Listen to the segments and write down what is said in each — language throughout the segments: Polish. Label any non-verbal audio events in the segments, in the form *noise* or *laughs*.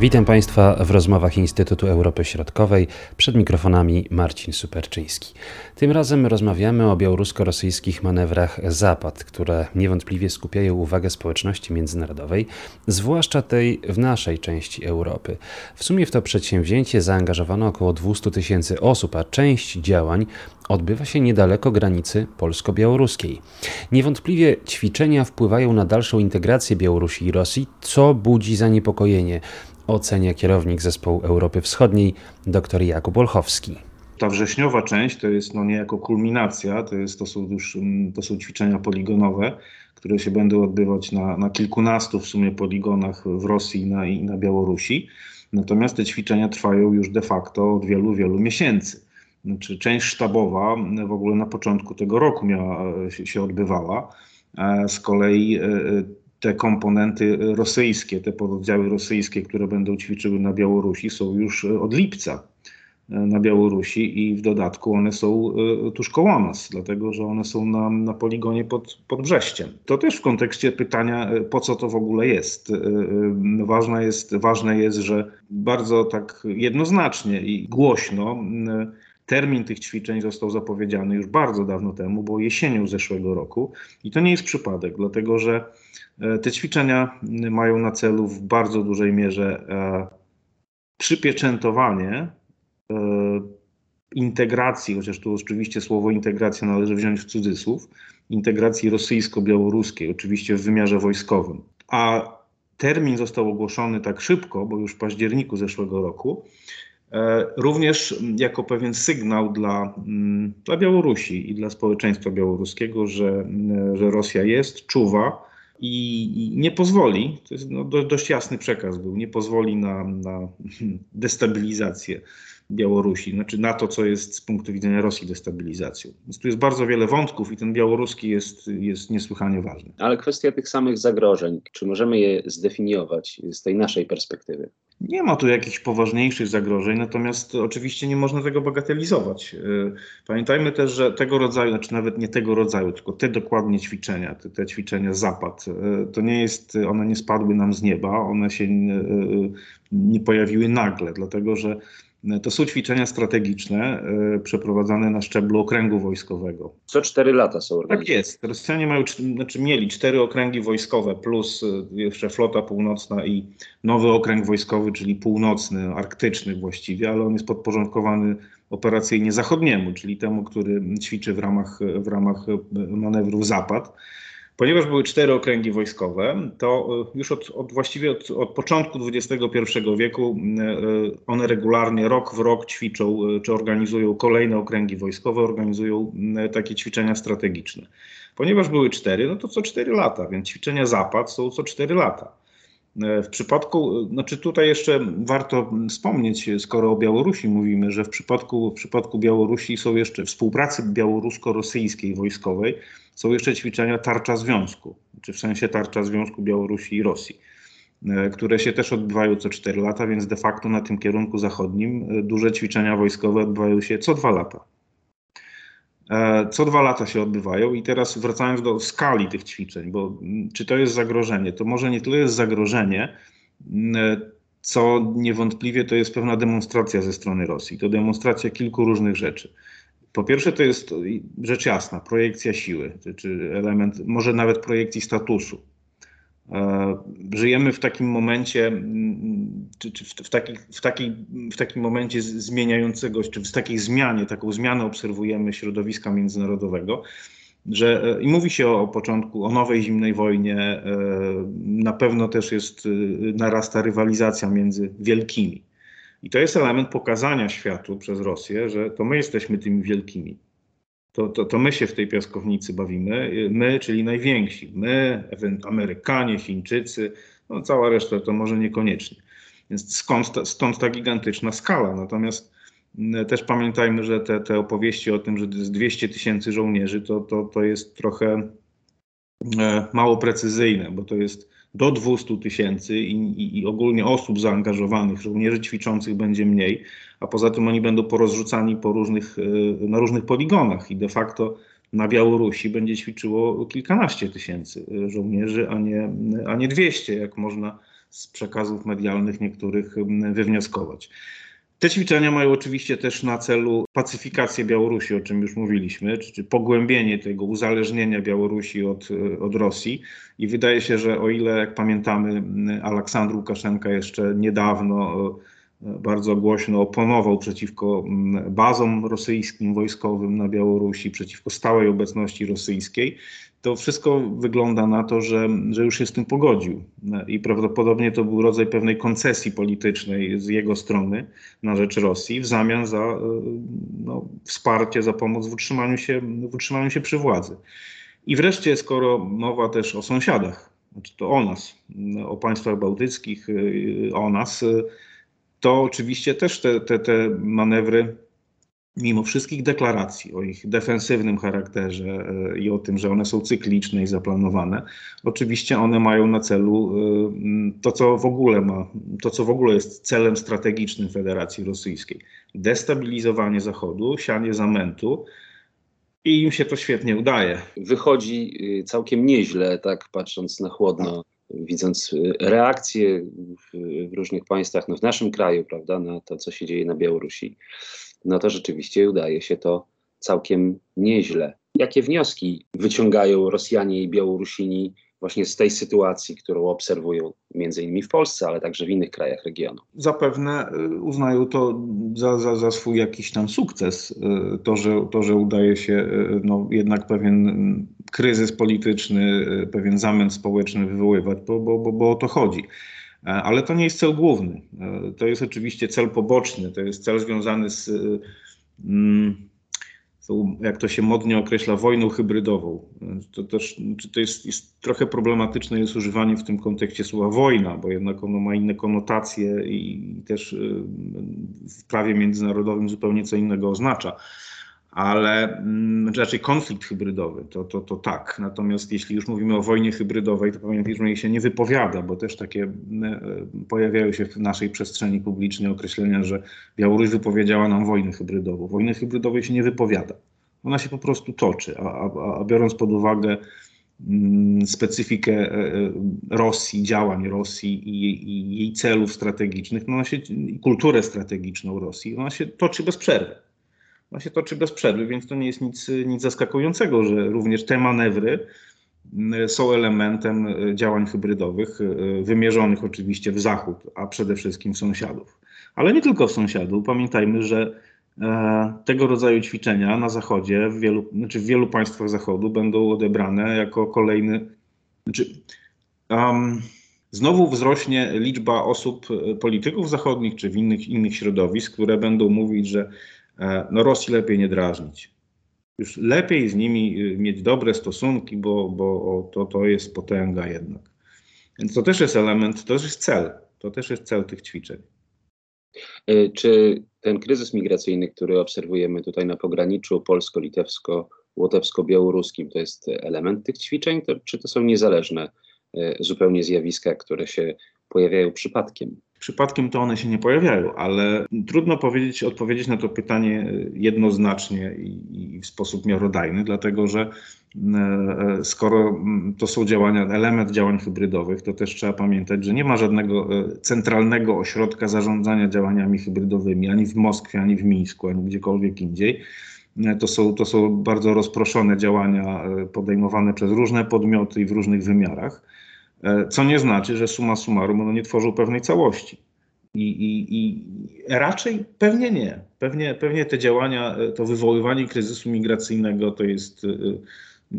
Witam Państwa w rozmowach Instytutu Europy Środkowej. Przed mikrofonami Marcin Superczyński. Tym razem rozmawiamy o białorusko-rosyjskich manewrach Zapad, które niewątpliwie skupiają uwagę społeczności międzynarodowej, zwłaszcza tej w naszej części Europy. W sumie w to przedsięwzięcie zaangażowano około 200 tysięcy osób, a część działań odbywa się niedaleko granicy polsko-białoruskiej. Niewątpliwie ćwiczenia wpływają na dalszą integrację Białorusi i Rosji, co budzi zaniepokojenie, ocenia kierownik zespołu Europy Wschodniej dr Jakub Olchowski. Ta wrześniowa część to jest no niejako kulminacja, to, jest, to, są już, mm, to są ćwiczenia poligonowe, które się będą odbywać na, na kilkunastu w sumie poligonach w Rosji i na, i na Białorusi. Natomiast te ćwiczenia trwają już de facto od wielu, wielu miesięcy. Znaczy, część sztabowa w ogóle na początku tego roku miała, się, się odbywała. Z kolei e, te komponenty rosyjskie, te pododdziały rosyjskie, które będą ćwiczyły na Białorusi, są już od lipca e, na Białorusi i w dodatku one są e, tuż koło nas, dlatego że one są na, na poligonie pod, pod Brześciem. To też w kontekście pytania, po co to w ogóle jest. Ważne jest, ważne jest że bardzo tak jednoznacznie i głośno Termin tych ćwiczeń został zapowiedziany już bardzo dawno temu, bo jesienią zeszłego roku. I to nie jest przypadek, dlatego że e, te ćwiczenia mają na celu w bardzo dużej mierze e, przypieczętowanie e, integracji, chociaż tu oczywiście słowo integracja należy wziąć w cudzysłów, integracji rosyjsko-białoruskiej, oczywiście w wymiarze wojskowym. A termin został ogłoszony tak szybko, bo już w październiku zeszłego roku, również jako pewien sygnał dla, mm, dla Białorusi i dla społeczeństwa białoruskiego, że, mm, że Rosja jest, czuwa i nie pozwoli, to jest no, dość jasny przekaz był, nie pozwoli na, na *laughs* destabilizację Białorusi, znaczy na to, co jest z punktu widzenia Rosji destabilizacją. Więc tu jest bardzo wiele wątków i ten białoruski jest, jest niesłychanie ważny. Ale kwestia tych samych zagrożeń, czy możemy je zdefiniować z tej naszej perspektywy? Nie ma tu jakichś poważniejszych zagrożeń, natomiast oczywiście nie można tego bagatelizować. E, pamiętajmy też, że tego rodzaju, znaczy nawet nie tego rodzaju, tylko te dokładnie ćwiczenia, te, te ćwiczenia zapad, e, to nie jest, one nie spadły nam z nieba, one się nie, nie pojawiły nagle, dlatego że to są ćwiczenia strategiczne e, przeprowadzane na szczeblu okręgu wojskowego. Co cztery lata są organizowane. Tak jest. Rosjanie mają, znaczy mieli cztery okręgi wojskowe plus e, jeszcze flota północna i nowy okręg wojskowy, czyli północny, arktyczny właściwie, ale on jest podporządkowany operacyjnie zachodniemu, czyli temu, który ćwiczy w ramach, w ramach manewrów Zapad. Ponieważ były cztery okręgi wojskowe, to e, już od, od właściwie od, od, początku XXI wieku e, one regularnie rok w rok ćwiczą e, czy organizują kolejne okręgi wojskowe, organizują takie ćwiczenia strategiczne. Ponieważ były cztery, no to co cztery lata, więc ćwiczenia Zapad są co cztery lata. W przypadku, znaczy tutaj jeszcze warto wspomnieć, skoro o Białorusi mówimy, że w przypadku, w przypadku Białorusi są jeszcze współpracy białorusko-rosyjskiej wojskowej, są jeszcze ćwiczenia tarcza związku, czy w sensie tarcza związku Białorusi i Rosji, e, które się też odbywają co 4 lata, więc de facto na tym kierunku zachodnim e, duże ćwiczenia wojskowe odbywają się co 2 lata. E, co dwa lata się odbywają i teraz wracając do skali tych ćwiczeń, bo czy to jest zagrożenie? To może nie tyle jest zagrożenie, co niewątpliwie to jest pewna demonstracja ze strony Rosji. To demonstracja kilku różnych rzeczy. Po pierwsze, to jest rzecz jasna, projekcja siły, czy element, może nawet projekcji statusu. E, żyjemy w takim momencie, czy, czy w, w, taki, w, taki, w takim momencie zmieniającego, czy w takiej zmianie, taką zmianę obserwujemy środowiska międzynarodowego, że i mówi się o, o początku, o nowej zimnej wojnie, e, na pewno też jest, narasta rywalizacja między wielkimi. I to jest element pokazania światu przez Rosję, że to my jesteśmy tymi wielkimi. To, to, to my się w tej piaskownicy bawimy. My, czyli najwięksi. My, Amerykanie, Chińczycy, no cała reszta to może niekoniecznie. Więc skąd ta, stąd ta gigantyczna skala. Natomiast też pamiętajmy, że te, te opowieści o tym, że jest 200 tysięcy żołnierzy, to, to, to jest trochę e, mało precyzyjne, bo to jest do 200 tysięcy i, i, i, ogólnie osób zaangażowanych, żołnierzy ćwiczących będzie mniej, a poza tym oni będą porozrzucani po różnych, e, na różnych poligonach i de facto na Białorusi będzie ćwiczyło kilkanaście tysięcy żołnierzy, a nie, a nie 200, jak można z przekazów medialnych niektórych wywnioskować. Te ćwiczenia mają oczywiście też na celu pacyfikację Białorusi, o czym już mówiliśmy, czy, pogłębienie tego uzależnienia Białorusi od, od Rosji. I wydaje się, że o ile, jak pamiętamy, Aleksandr Łukaszenka jeszcze niedawno e, bardzo głośno oponował przeciwko bazom rosyjskim wojskowym na Białorusi, przeciwko stałej obecności rosyjskiej, to wszystko wygląda na to, że, że już się z tym pogodził. I prawdopodobnie to był rodzaj pewnej koncesji politycznej z jego strony na rzecz Rosji w zamian za e, no, wsparcie, za pomoc w utrzymaniu, się, w utrzymaniu się przy władzy. I wreszcie, skoro mowa też o sąsiadach, znaczy to o nas, o państwach bałtyckich, e, o nas, e, to oczywiście też te, te, te manewry mimo wszystkich deklaracji o ich defensywnym charakterze e, i o tym, że one są cykliczne i zaplanowane, oczywiście one mają na celu e, to, co w ogóle ma, to, co w ogóle jest celem strategicznym Federacji Rosyjskiej. Destabilizowanie Zachodu, sianie zamętu, i im się to świetnie udaje. Wychodzi y, całkiem nieźle, tak patrząc na chłodno, widząc y, reakcje w, różnych państwach, no w naszym kraju, prawda, na to, co się dzieje na Białorusi no to rzeczywiście udaje się to całkiem nieźle. Jakie wnioski wyciągają Rosjanie i Białorusini właśnie z tej sytuacji, którą obserwują między innymi w Polsce, ale także w innych krajach regionu? Zapewne y, uznają to za, za, za swój jakiś tam sukces, y, to że, to, że udaje się y, no, jednak pewien kryzys polityczny, pewien zamęt społeczny wywoływać, bo, bo, bo, bo o to chodzi. E, ale to nie jest cel główny. E, to jest oczywiście cel poboczny, to jest cel związany z, mm, jak to się modnie określa, wojną hybrydową. To też to jest, jest trochę problematyczne jest używanie w tym kontekście słowa wojna, bo jednak ono ma inne konotacje i też w prawie międzynarodowym zupełnie co innego oznacza ale mm, znaczy raczej konflikt hybrydowy, to, to, to tak. Natomiast jeśli już mówimy o wojnie hybrydowej, to że jej się nie wypowiada, bo też takie e, pojawiają się w naszej przestrzeni publicznej określenia, że Białoruś wypowiedziała nam wojnę hybrydową. Wojny hybrydowej się nie wypowiada. Ona się po prostu toczy, a, a, a biorąc pod uwagę mm, specyfikę e, e, Rosji, działań Rosji i, i jej celów strategicznych, no ona się, kulturę strategiczną Rosji, ona się toczy bez przerwy ona się toczy bez przerwy, więc to nie jest nic, nic zaskakującego, że również te manewry mm, są elementem e, działań hybrydowych, e, wymierzonych oczywiście w Zachód, a przede wszystkim w sąsiadów. Ale nie tylko w sąsiadów. Pamiętajmy, że e, tego rodzaju ćwiczenia na Zachodzie, w wielu, znaczy w wielu państwach Zachodu będą odebrane jako kolejny. Znaczy, um, znowu wzrośnie liczba osób, polityków zachodnich czy w innych, innych środowisk, które będą mówić, że no Rosji lepiej nie drażnić. Już lepiej z nimi y, mieć dobre stosunki, bo, bo to, to jest potęga jednak. Więc to też jest element, to też jest cel. To też jest cel tych ćwiczeń. E, czy ten kryzys migracyjny, który obserwujemy tutaj na pograniczu polsko-litewsko-łotewsko-białoruskim, to jest element tych ćwiczeń, czy to są niezależne e, zupełnie zjawiska, które się pojawiają przypadkiem? Przypadkiem to one się nie pojawiają, ale trudno powiedzieć, odpowiedzieć na to pytanie jednoznacznie i, i w sposób miarodajny, dlatego że e, skoro to są działania, element działań hybrydowych, to też trzeba pamiętać, że nie ma żadnego e, centralnego ośrodka zarządzania działaniami hybrydowymi ani w Moskwie, ani w Mińsku, ani gdziekolwiek indziej. E, to są, to są bardzo rozproszone działania podejmowane przez różne podmioty i w różnych wymiarach. E, co nie znaczy, że suma summarum one nie tworzą pewnej całości. I, i, I, raczej pewnie nie. Pewnie, pewnie te działania, e, to wywoływanie kryzysu migracyjnego to jest e,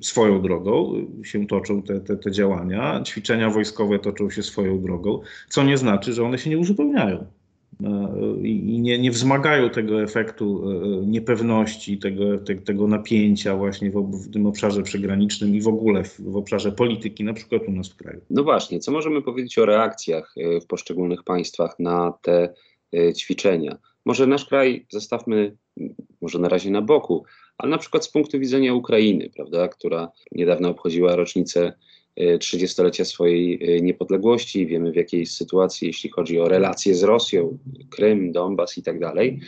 swoją drogą, się toczą te, te, te działania, ćwiczenia wojskowe toczą się swoją drogą, co nie znaczy, że one się nie uzupełniają. E, i nie, nie wzmagają tego efektu e, niepewności, tego, te, tego napięcia właśnie w, w, tym obszarze przygranicznym i w ogóle w, w, obszarze polityki, na przykład u nas w kraju. No właśnie, co możemy powiedzieć o reakcjach e, w poszczególnych państwach na te ćwiczenia? Może nasz kraj zostawmy może na razie na boku, ale na przykład z punktu widzenia Ukrainy, prawda, która niedawno obchodziła rocznicę 30-lecia swojej e, niepodległości, wiemy w jakiej sytuacji, jeśli chodzi o relacje z Rosją, Krym, Donbas i tak dalej.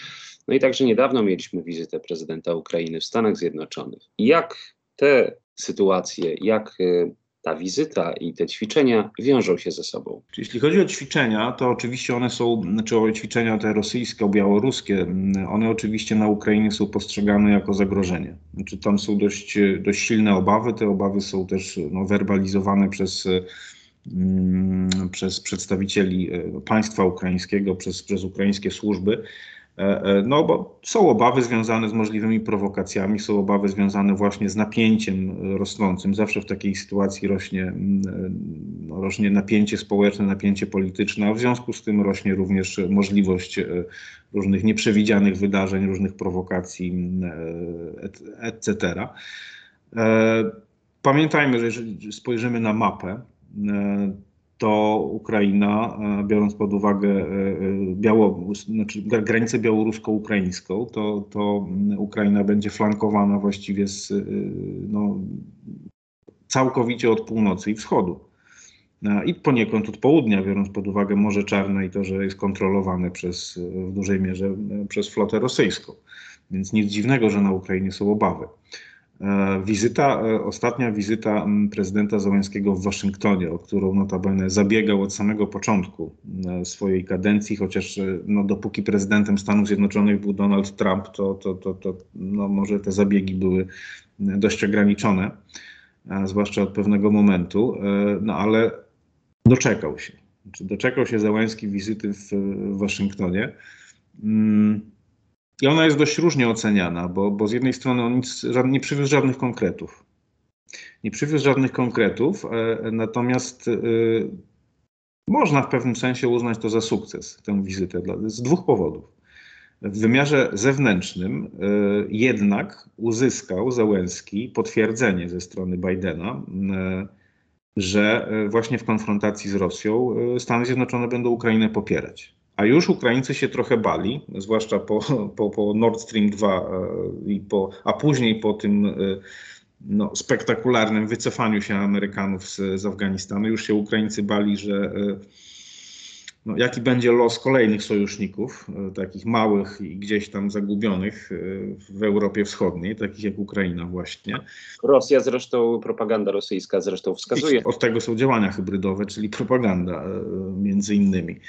No i także niedawno mieliśmy wizytę prezydenta Ukrainy w Stanach Zjednoczonych. Jak te sytuacje, jak e, ta wizyta i te ćwiczenia wiążą się ze sobą. Jeśli chodzi o ćwiczenia, to oczywiście one są, znaczy o ćwiczenia te rosyjskie, białoruskie, one oczywiście na Ukrainie są postrzegane jako zagrożenie. Znaczy tam są dość, dość silne obawy, te obawy są też no, werbalizowane przez przez przedstawicieli państwa ukraińskiego, przez, przez ukraińskie służby. E, e, no bo są obawy związane z możliwymi prowokacjami, są obawy związane właśnie z napięciem rosnącym. Zawsze w takiej sytuacji rośnie, no, rośnie napięcie społeczne, napięcie polityczne, a w związku z tym rośnie również możliwość e, różnych nieprzewidzianych wydarzeń, różnych prowokacji, etc. Pamiętajmy, że jeżeli spojrzymy na mapę, to Ukraina, e, biorąc pod uwagę e, e, Biało, znaczy granicę białorusko-ukraińską, to, to Ukraina będzie flankowana właściwie z, no, całkowicie od północy i wschodu. I poniekąd od południa, biorąc pod uwagę Morze Czarne i to, że jest kontrolowane przez, w dużej mierze przez flotę rosyjską. Więc nic dziwnego, że na Ukrainie są obawy. E, wizyta, e, ostatnia wizyta prezydenta Załęskiego w Waszyngtonie, o którą notabene zabiegał od samego początku e, swojej kadencji, chociaż no, dopóki prezydentem Stanów Zjednoczonych był Donald Trump, to, to, to, to no, może te zabiegi były dość ograniczone, zwłaszcza od pewnego momentu, no ale doczekał się. Znaczy, doczekał się Załęski wizyty w, w Waszyngtonie. I ona jest dość różnie oceniana, bo, bo z jednej strony on nic, nie przywiózł żadnych konkretów. Nie przywiózł żadnych konkretów, e, natomiast e, można w pewnym sensie uznać to za sukces, tę wizytę, z dwóch powodów. W wymiarze zewnętrznym e, jednak uzyskał Załęski potwierdzenie ze strony Bidena, że właśnie w konfrontacji z Rosją Stany Zjednoczone będą Ukrainę popierać. A już Ukraińcy się trochę bali, zwłaszcza po, po, po Nord Stream 2, e, i po, a później po tym e, no, spektakularnym wycofaniu się Amerykanów z, z Afganistanu. Już się Ukraińcy bali, że e, no, jaki będzie los kolejnych sojuszników, takich małych i gdzieś tam zagubionych w Europie Wschodniej, takich jak Ukraina właśnie. Rosja zresztą, propaganda rosyjska zresztą wskazuje. I od tego są działania hybrydowe, czyli propaganda między innymi.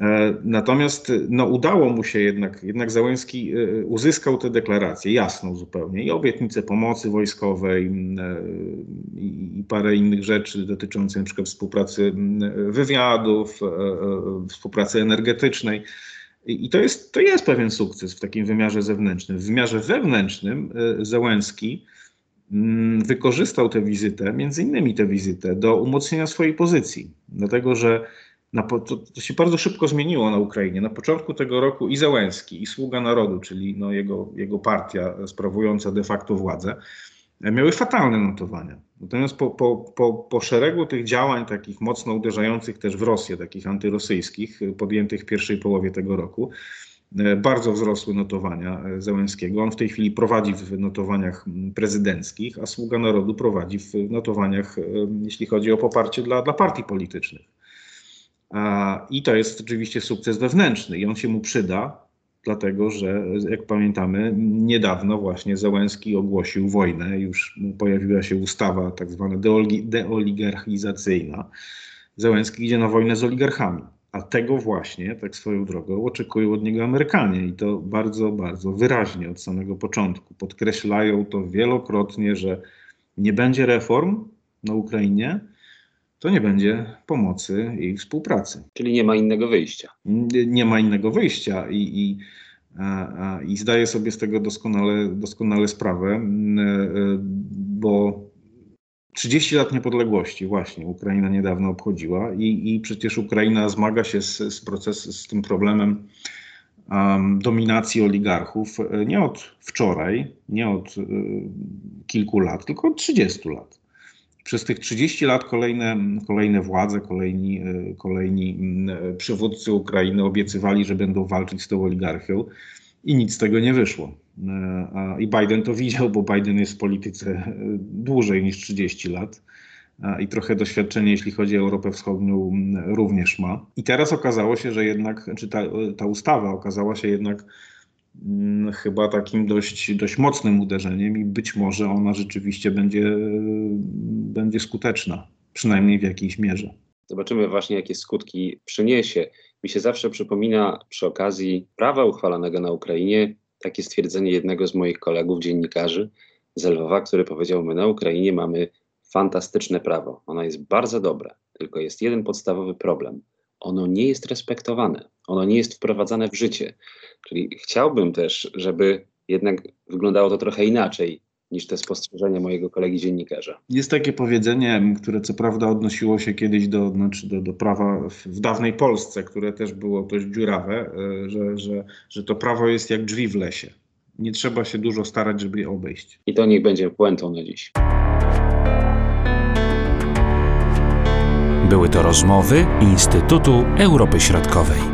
E, natomiast no, udało mu się jednak, jednak Załęski e, uzyskał tę deklarację jasną zupełnie i obietnicę pomocy wojskowej e, i parę innych rzeczy dotyczących przykład współpracy wywiadów, współpracy energetycznej. I to jest, to jest pewien sukces w takim wymiarze zewnętrznym. W wymiarze wewnętrznym Załęski wykorzystał tę wizytę, między innymi tę wizytę, do umocnienia swojej pozycji. Dlatego, że na, to, to, się bardzo szybko zmieniło na Ukrainie. Na początku tego roku i Załęski, i Sługa Narodu, czyli no jego, jego partia sprawująca de facto władzę, miały fatalne notowania. Natomiast po, po, po, po szeregu tych działań, takich mocno uderzających też w Rosję, takich antyrosyjskich, podjętych w pierwszej połowie tego roku, bardzo wzrosły notowania Załęskiego. On w tej chwili prowadzi w notowaniach prezydenckich, a Sługa Narodu prowadzi w notowaniach, jeśli chodzi o poparcie dla, dla partii politycznych. I to jest oczywiście sukces wewnętrzny i on się mu przyda, dlatego że, jak pamiętamy, niedawno właśnie Załęski ogłosił wojnę, już pojawiła się ustawa tak zwana deoligarchizacyjna. Załęski idzie na wojnę z oligarchami, a tego właśnie, tak swoją drogą, oczekują od niego Amerykanie i to bardzo, bardzo wyraźnie od samego początku. Podkreślają to wielokrotnie, że nie będzie reform na Ukrainie, to nie będzie pomocy i współpracy. Czyli nie ma innego wyjścia. Nie ma innego wyjścia i, i, i zdaję sobie z tego doskonale, doskonale sprawę, e, bo 30 lat niepodległości właśnie Ukraina niedawno obchodziła i, i przecież Ukraina zmaga się z, z, proces, z tym problemem um, dominacji oligarchów e, nie od wczoraj, nie od y, kilku lat, tylko od 30 lat przez tych 30 lat kolejne, kolejne władze, kolejni, e, kolejni e, przywódcy Ukrainy obiecywali, że będą walczyć z tą oligarchią i nic z tego nie wyszło. E, I Biden to widział, bo Biden jest w polityce dłużej niż 30 lat i trochę doświadczenie, jeśli chodzi o Europę Wschodnią, również ma. I teraz okazało się, że jednak, czy ta, ta ustawa okazała się jednak mm, chyba takim dość, dość mocnym uderzeniem i być może ona rzeczywiście będzie, będzie skuteczna, przynajmniej w jakiejś mierze. Zobaczymy właśnie, jakie skutki przyniesie. Mi się zawsze przypomina przy okazji prawa uchwalonego na Ukrainie takie stwierdzenie jednego z moich kolegów, dziennikarzy z Lwowa, który powiedział: My na Ukrainie mamy fantastyczne prawo. Ono jest bardzo dobre, tylko jest jeden podstawowy problem. Ono nie jest respektowane, ono nie jest wprowadzane w życie. Czyli chciałbym też, żeby jednak wyglądało to trochę inaczej niż te spostrzeżenia mojego kolegi dziennikarza. Jest takie powiedzenie, które co prawda odnosiło się kiedyś do, znaczy do, do prawa w, w dawnej Polsce, które też było dość dziurawe, e, że, że, że to prawo jest jak drzwi w lesie. Nie trzeba się dużo starać, żeby je obejść. I to niech będzie puentą na dziś. Były to rozmowy Instytutu Europy Środkowej.